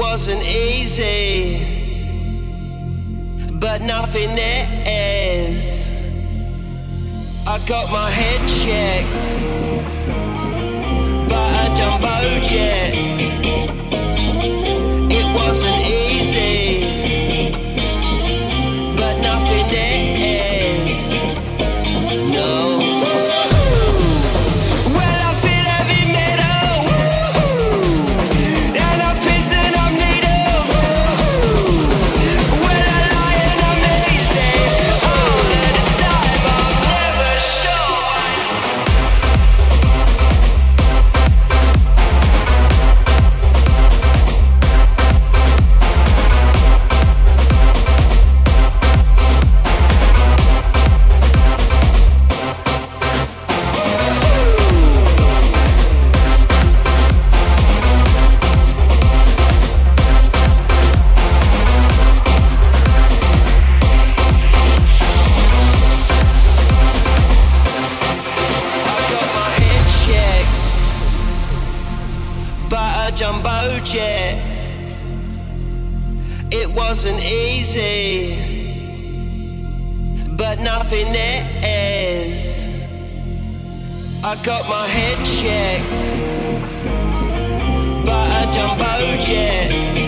Wasn't easy, but nothing is. I got my head checked by a jumbo jet. It wasn't easy, but nothing is. I got my head checked but a jumbo jet.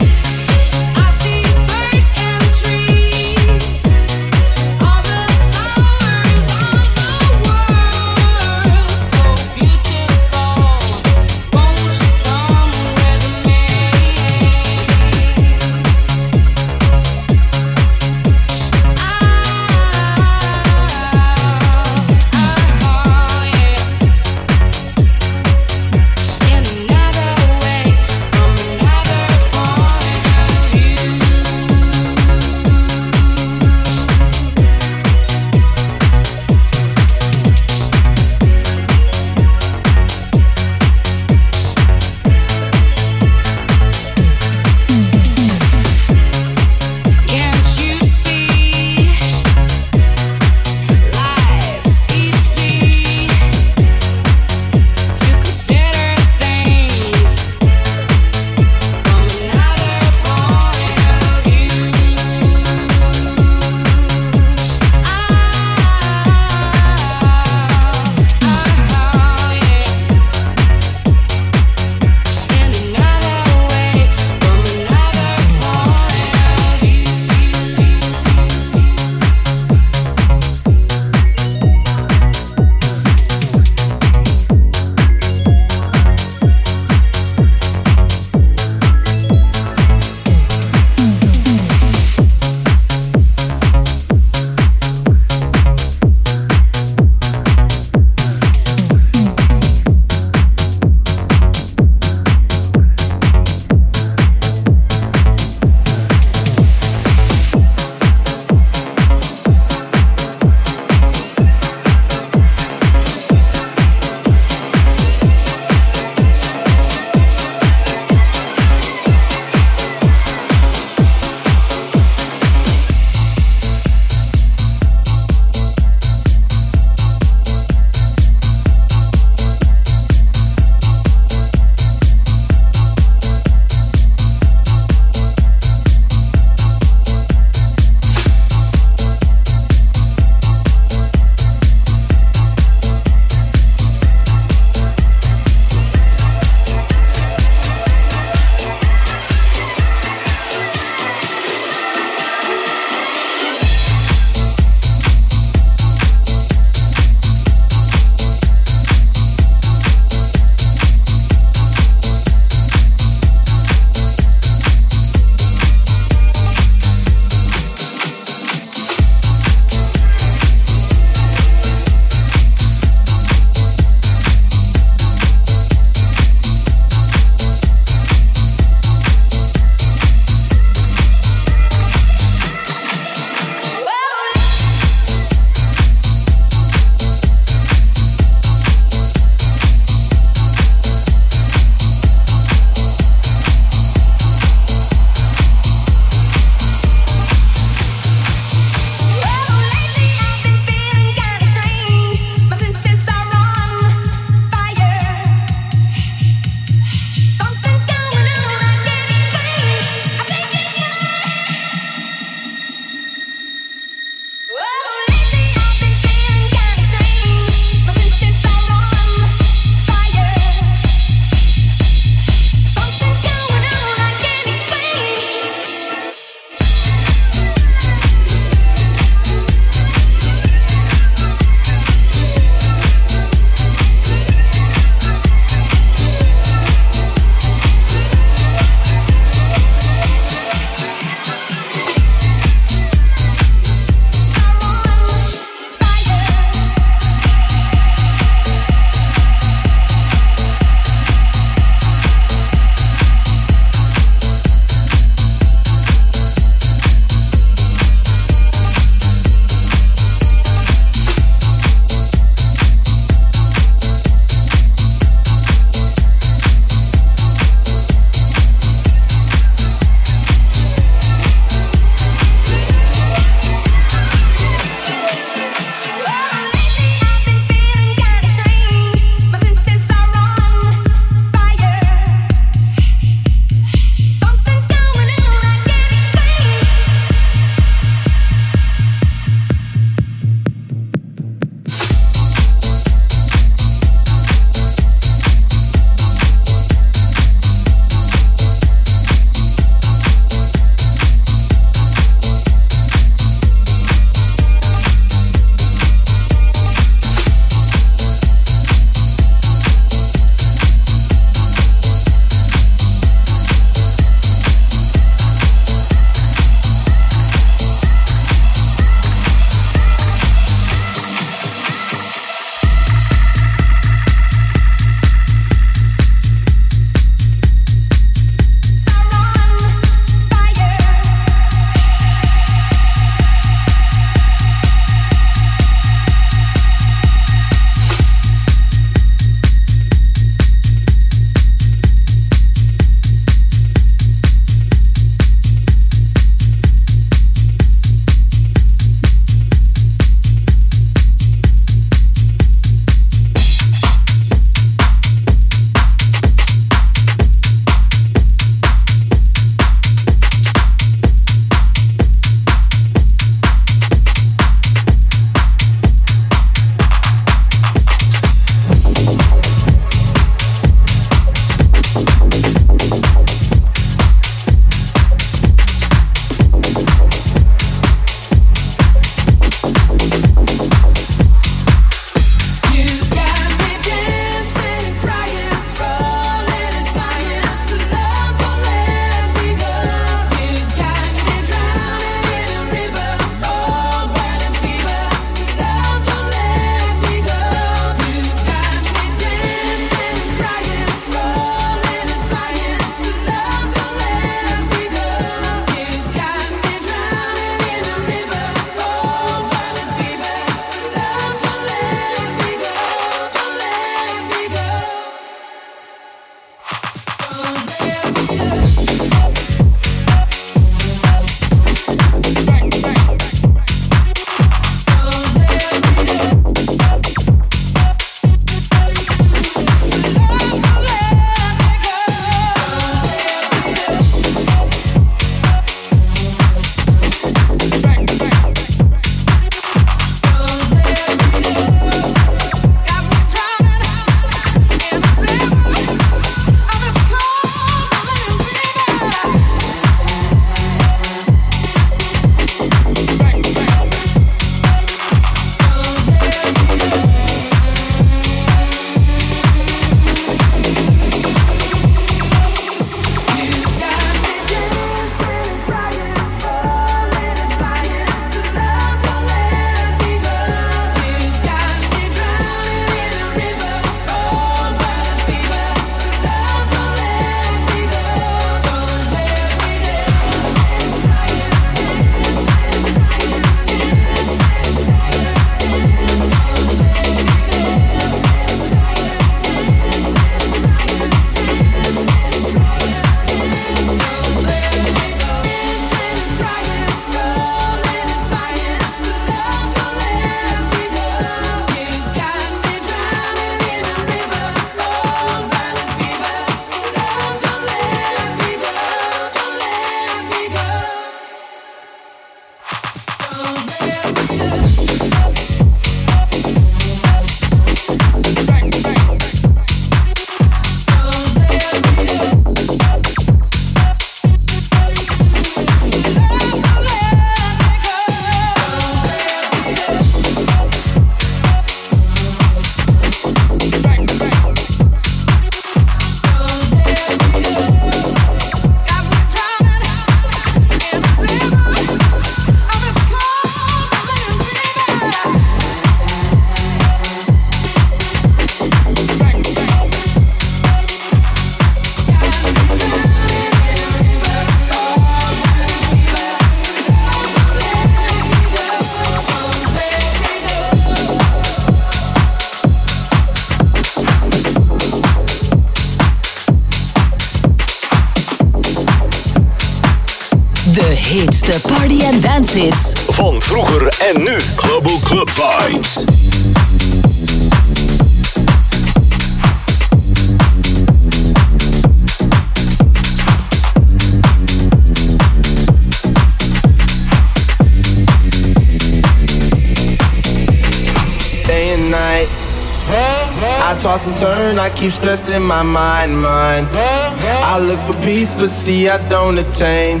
Turn, I keep stressing my mind, mind. I look for peace, but see I don't attain.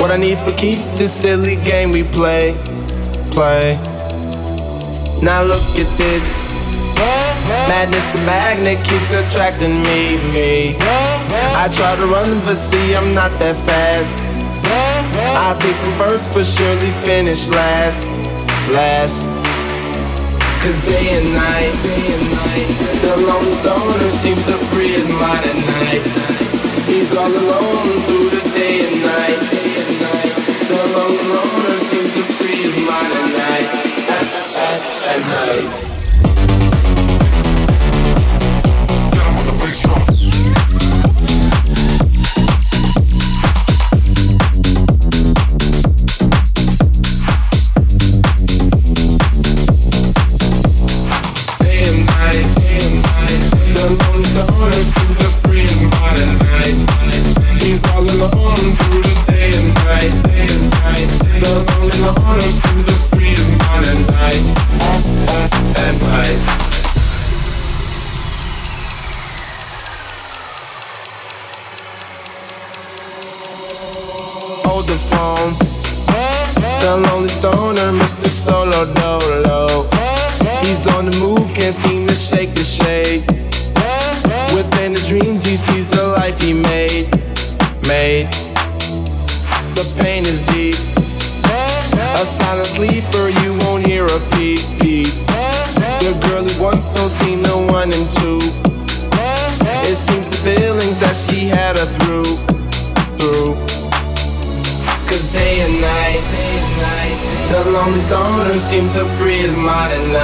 What I need for keeps this silly game we play, play. Now look at this. Madness, the magnet keeps attracting me, me. I try to run, but see I'm not that fast. I pick first, but surely finish last, last. Cause day and night, day and night, the lone stoner seems to free his mind at night. He's all alone through the day and night, day and night. The lone loner seems to free his mind at night, at, at, at night.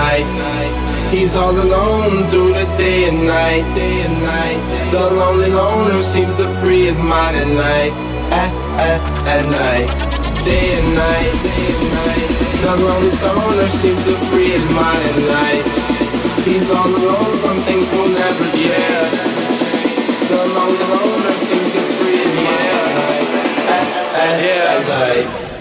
Night. He's all alone through the day and night, day and night. The lonely loner seems to free his mind at night, at, at, at night. Day and night. The lonely stoner seems to free his mind at night. He's all alone, some things will never change. The lonely loner seems to free his mind at night. At, at, at night.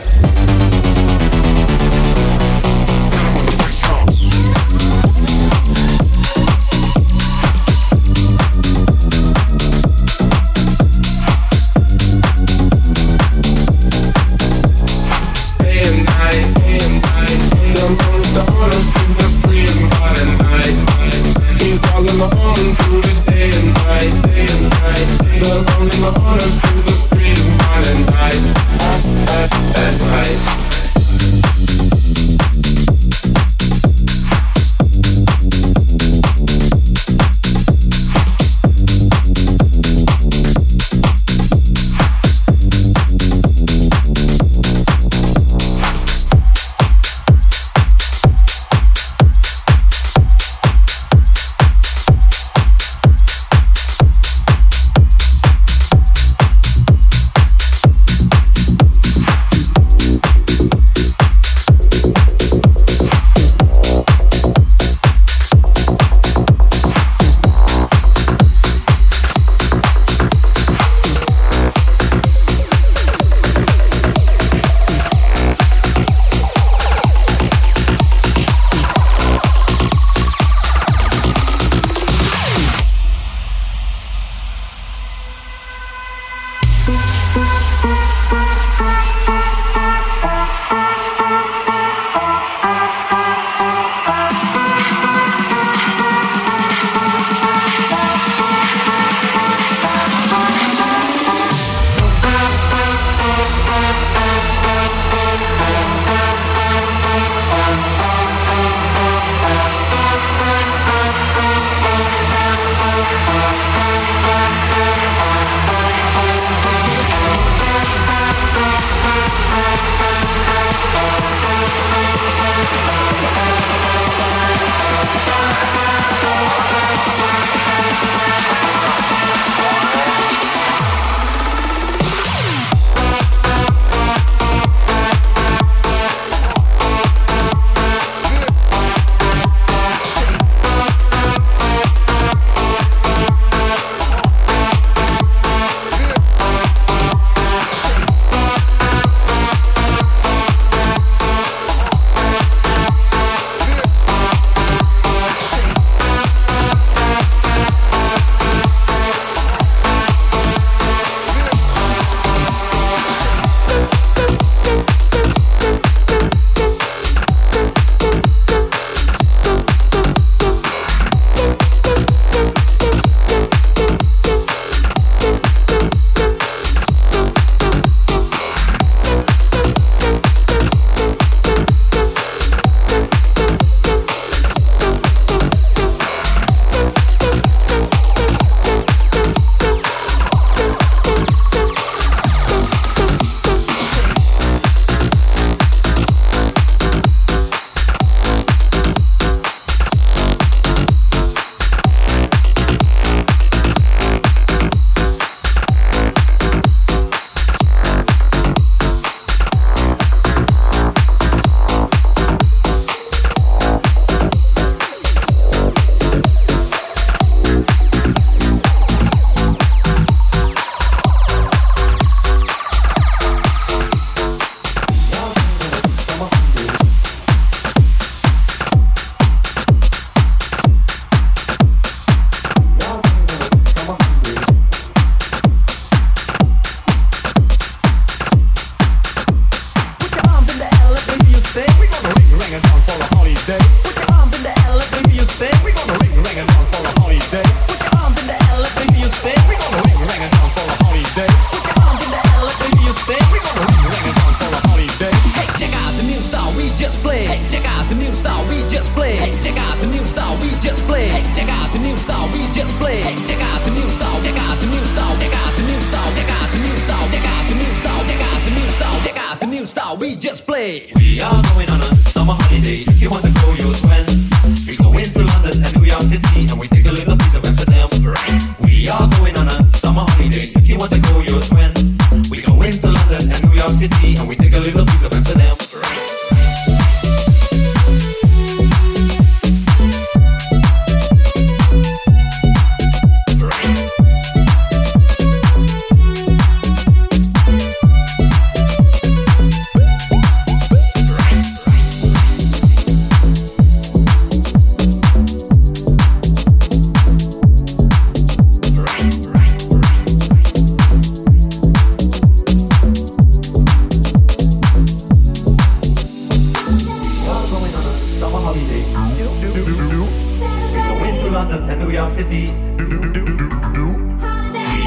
to London and New York City.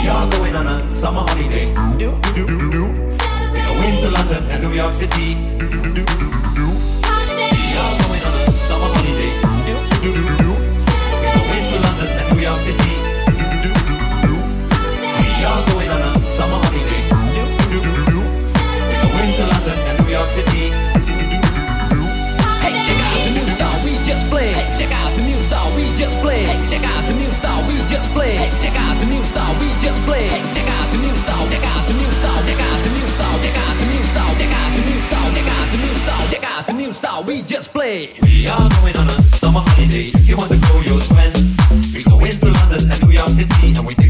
We are going on a summer holiday. To London and New York City. We are going on a summer holiday. We are going to London and New York City. Hey, check out the new star just play. Hey, check out the new style we just play. Hey, check out the new style we just play. Hey, check out the new style we just play. Hey, check out the new style. Check out the new style. Check out the new style. Check out the new style. Check out the new style. Check out the new style. Check out the new style we just play. We are going on a summer holiday. If you want to go, you'll swim. We go into London and New York City, and we take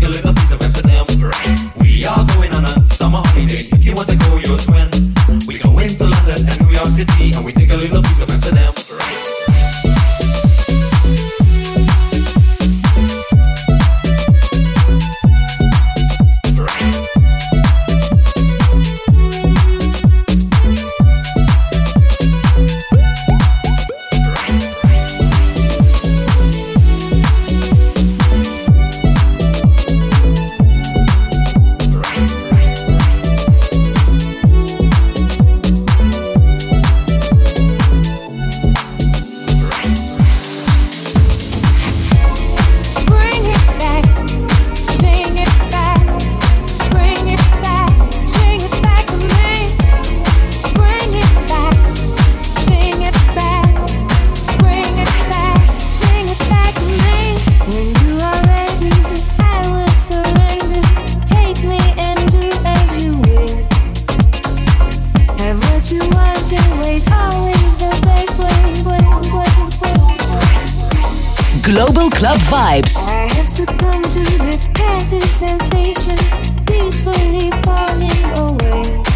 Global Club Vibes. I have succumbed to this passive sensation, peacefully falling away.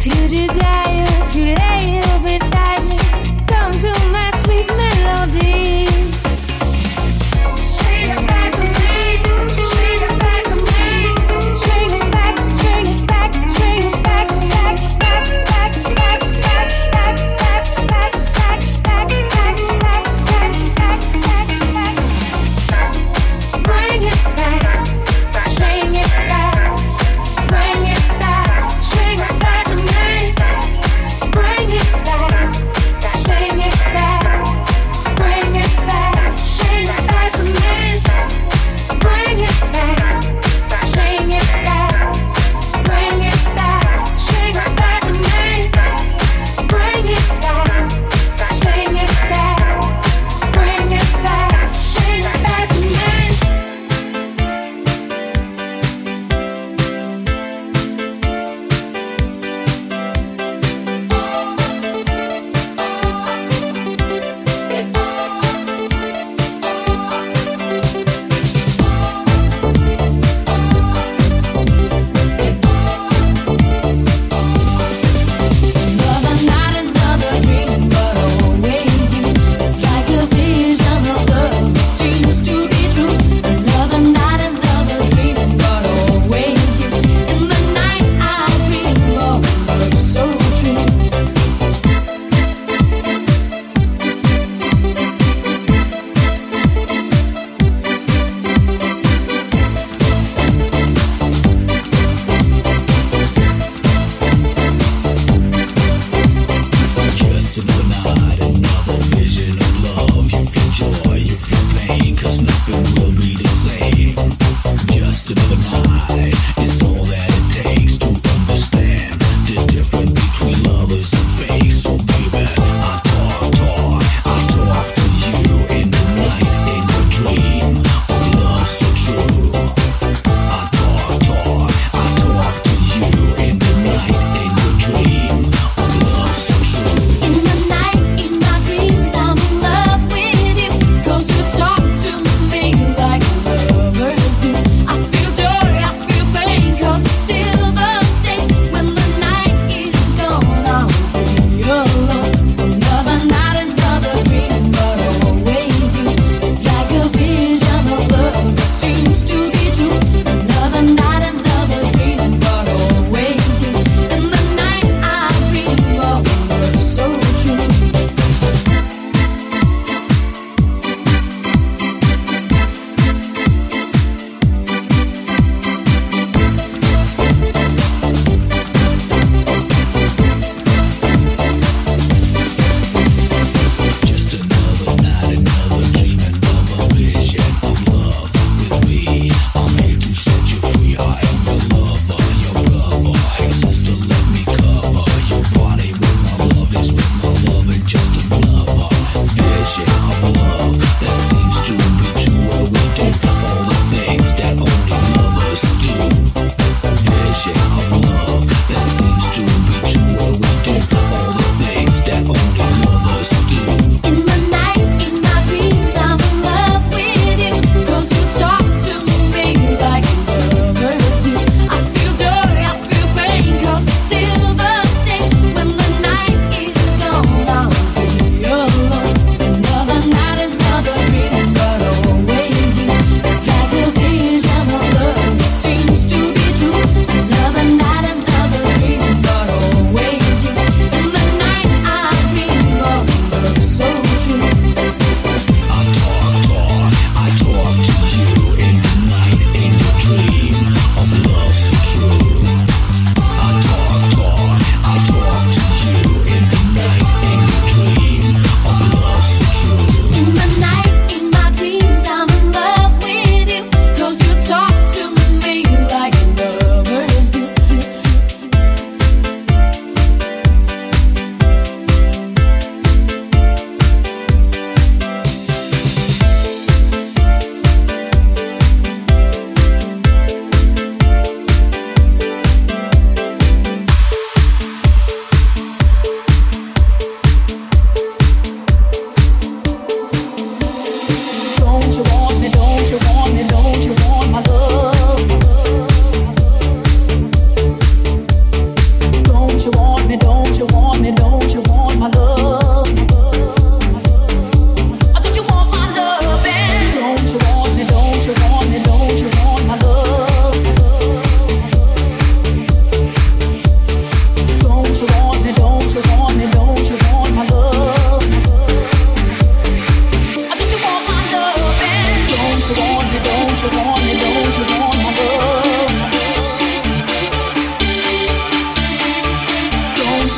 If you desire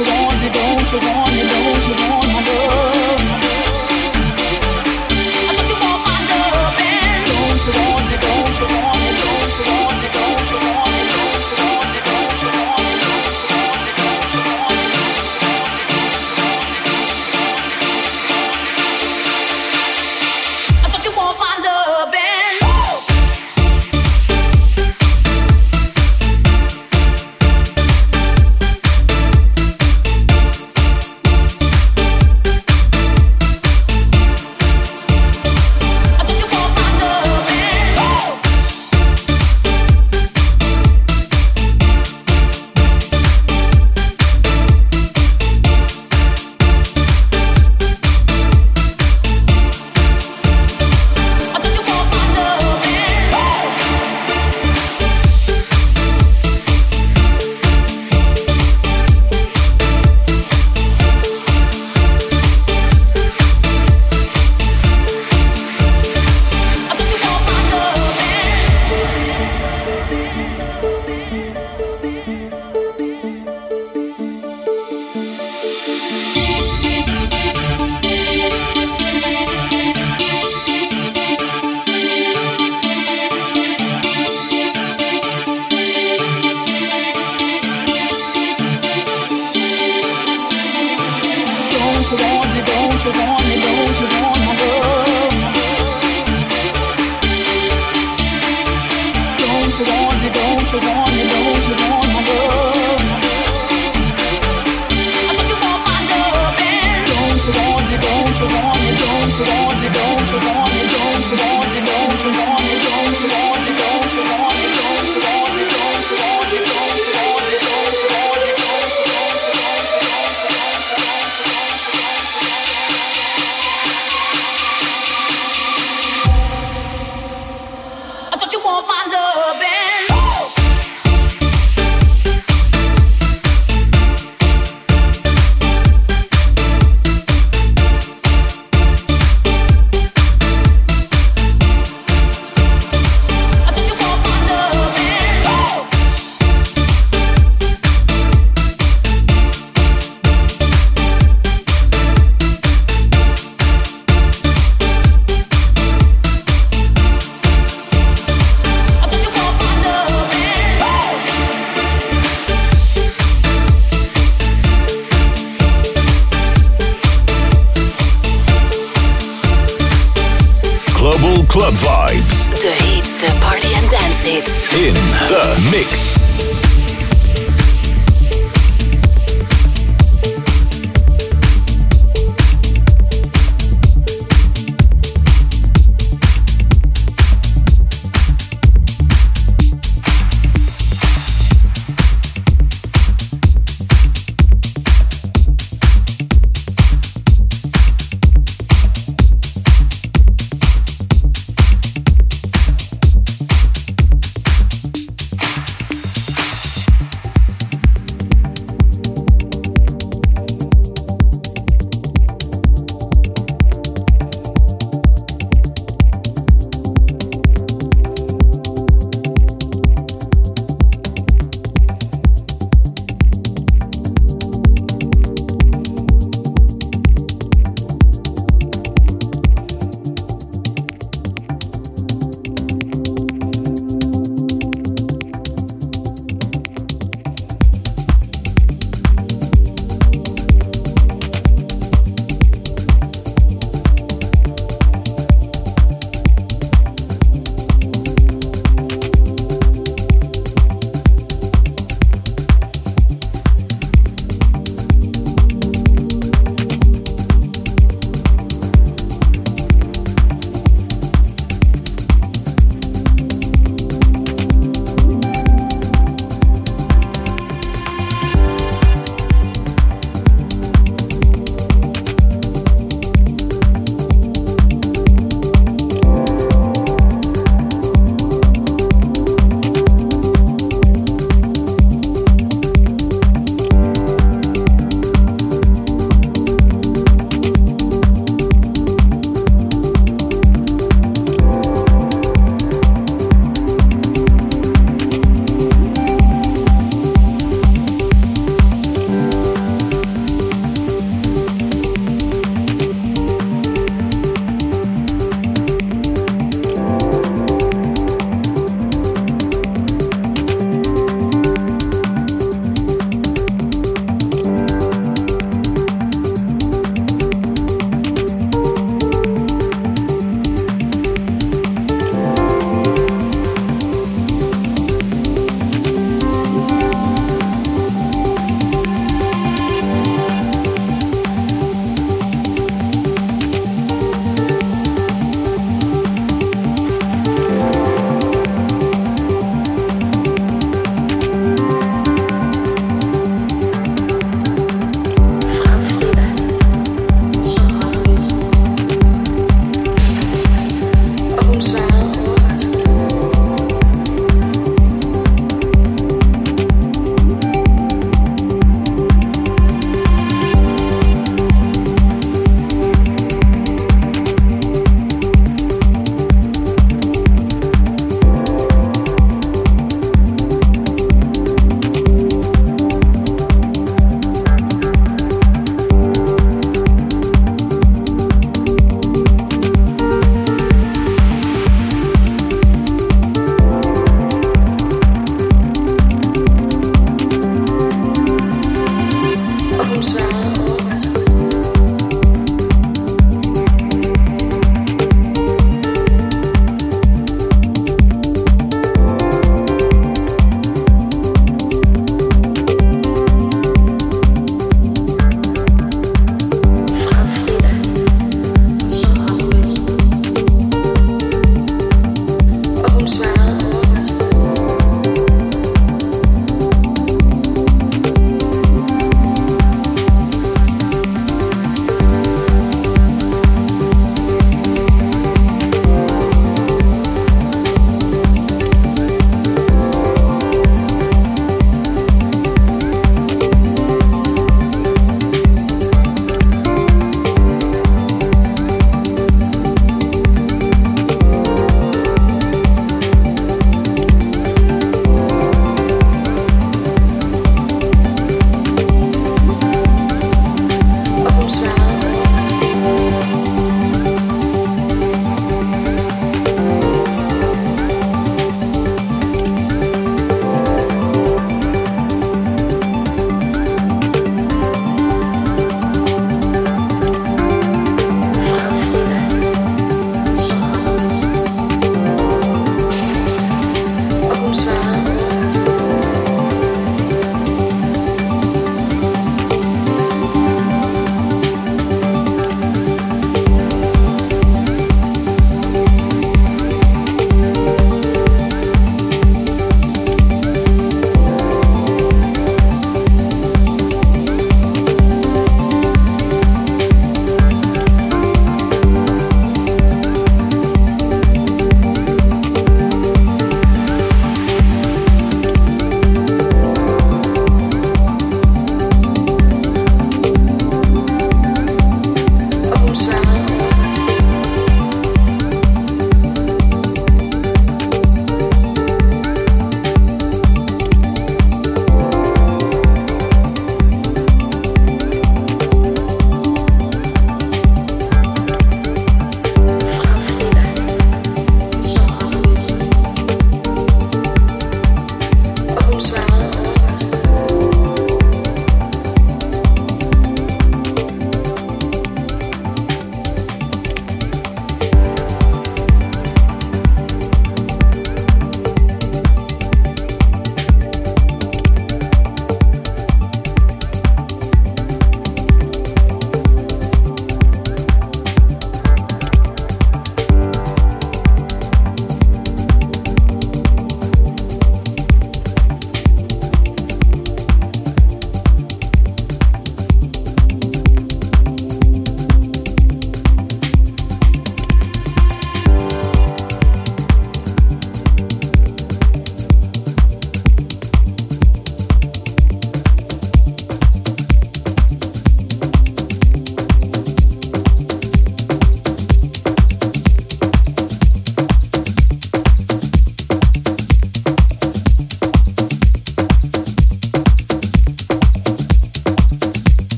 you want me? don't you want me? don't you want me?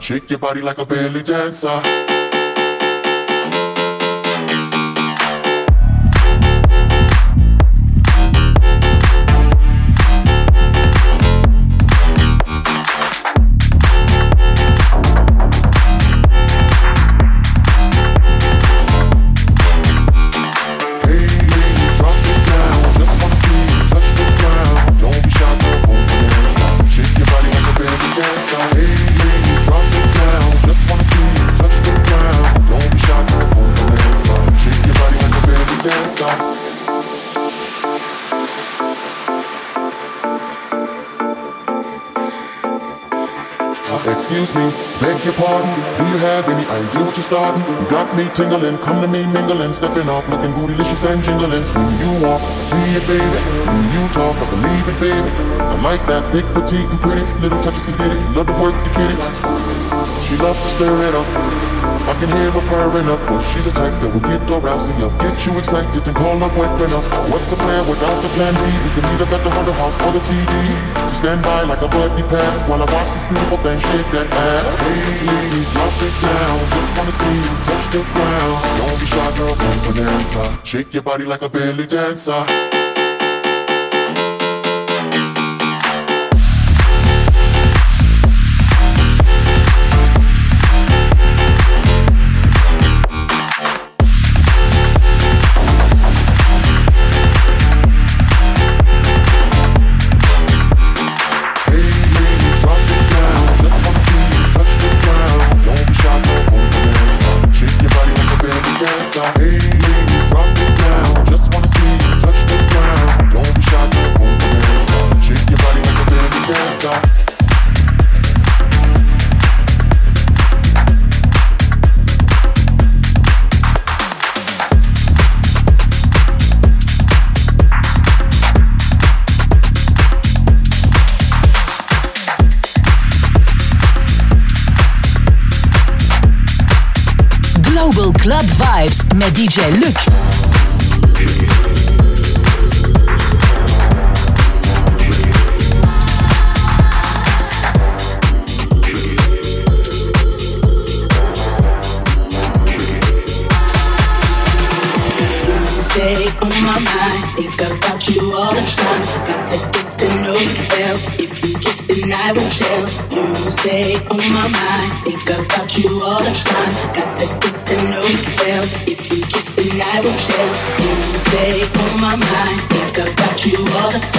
Shake your body like a belly dancer. Any idea what you're starting? You got me tingling, come to me mingling, stepping off, looking bootylicious and jingling. When you walk, see it, baby. When you talk, I believe it, baby. I like that thick, petite, and pretty. Little touches of ditty, love to work the kitty. She loves to stir it up. I can hear her purring up, but she's a type that will get arousing up, get you excited and call her boyfriend up. What's the plan without the plan B? We can meet up at the Hunter House for the TV. So stand by like a buddy pass while I watch this beautiful thing shake that ass. Hey ladies, drop it down. Just wanna see you touch the ground. Don't be shy, girl, come go bonanza. Shake your body like a belly dancer. DJ stay on my mind. Think about you all the time. Got to get to know you well. If you kiss, then I will tell. You stay on my mind. Think about you all the time. Got to my mind. Think about you all the time.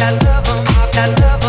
I love him. I love.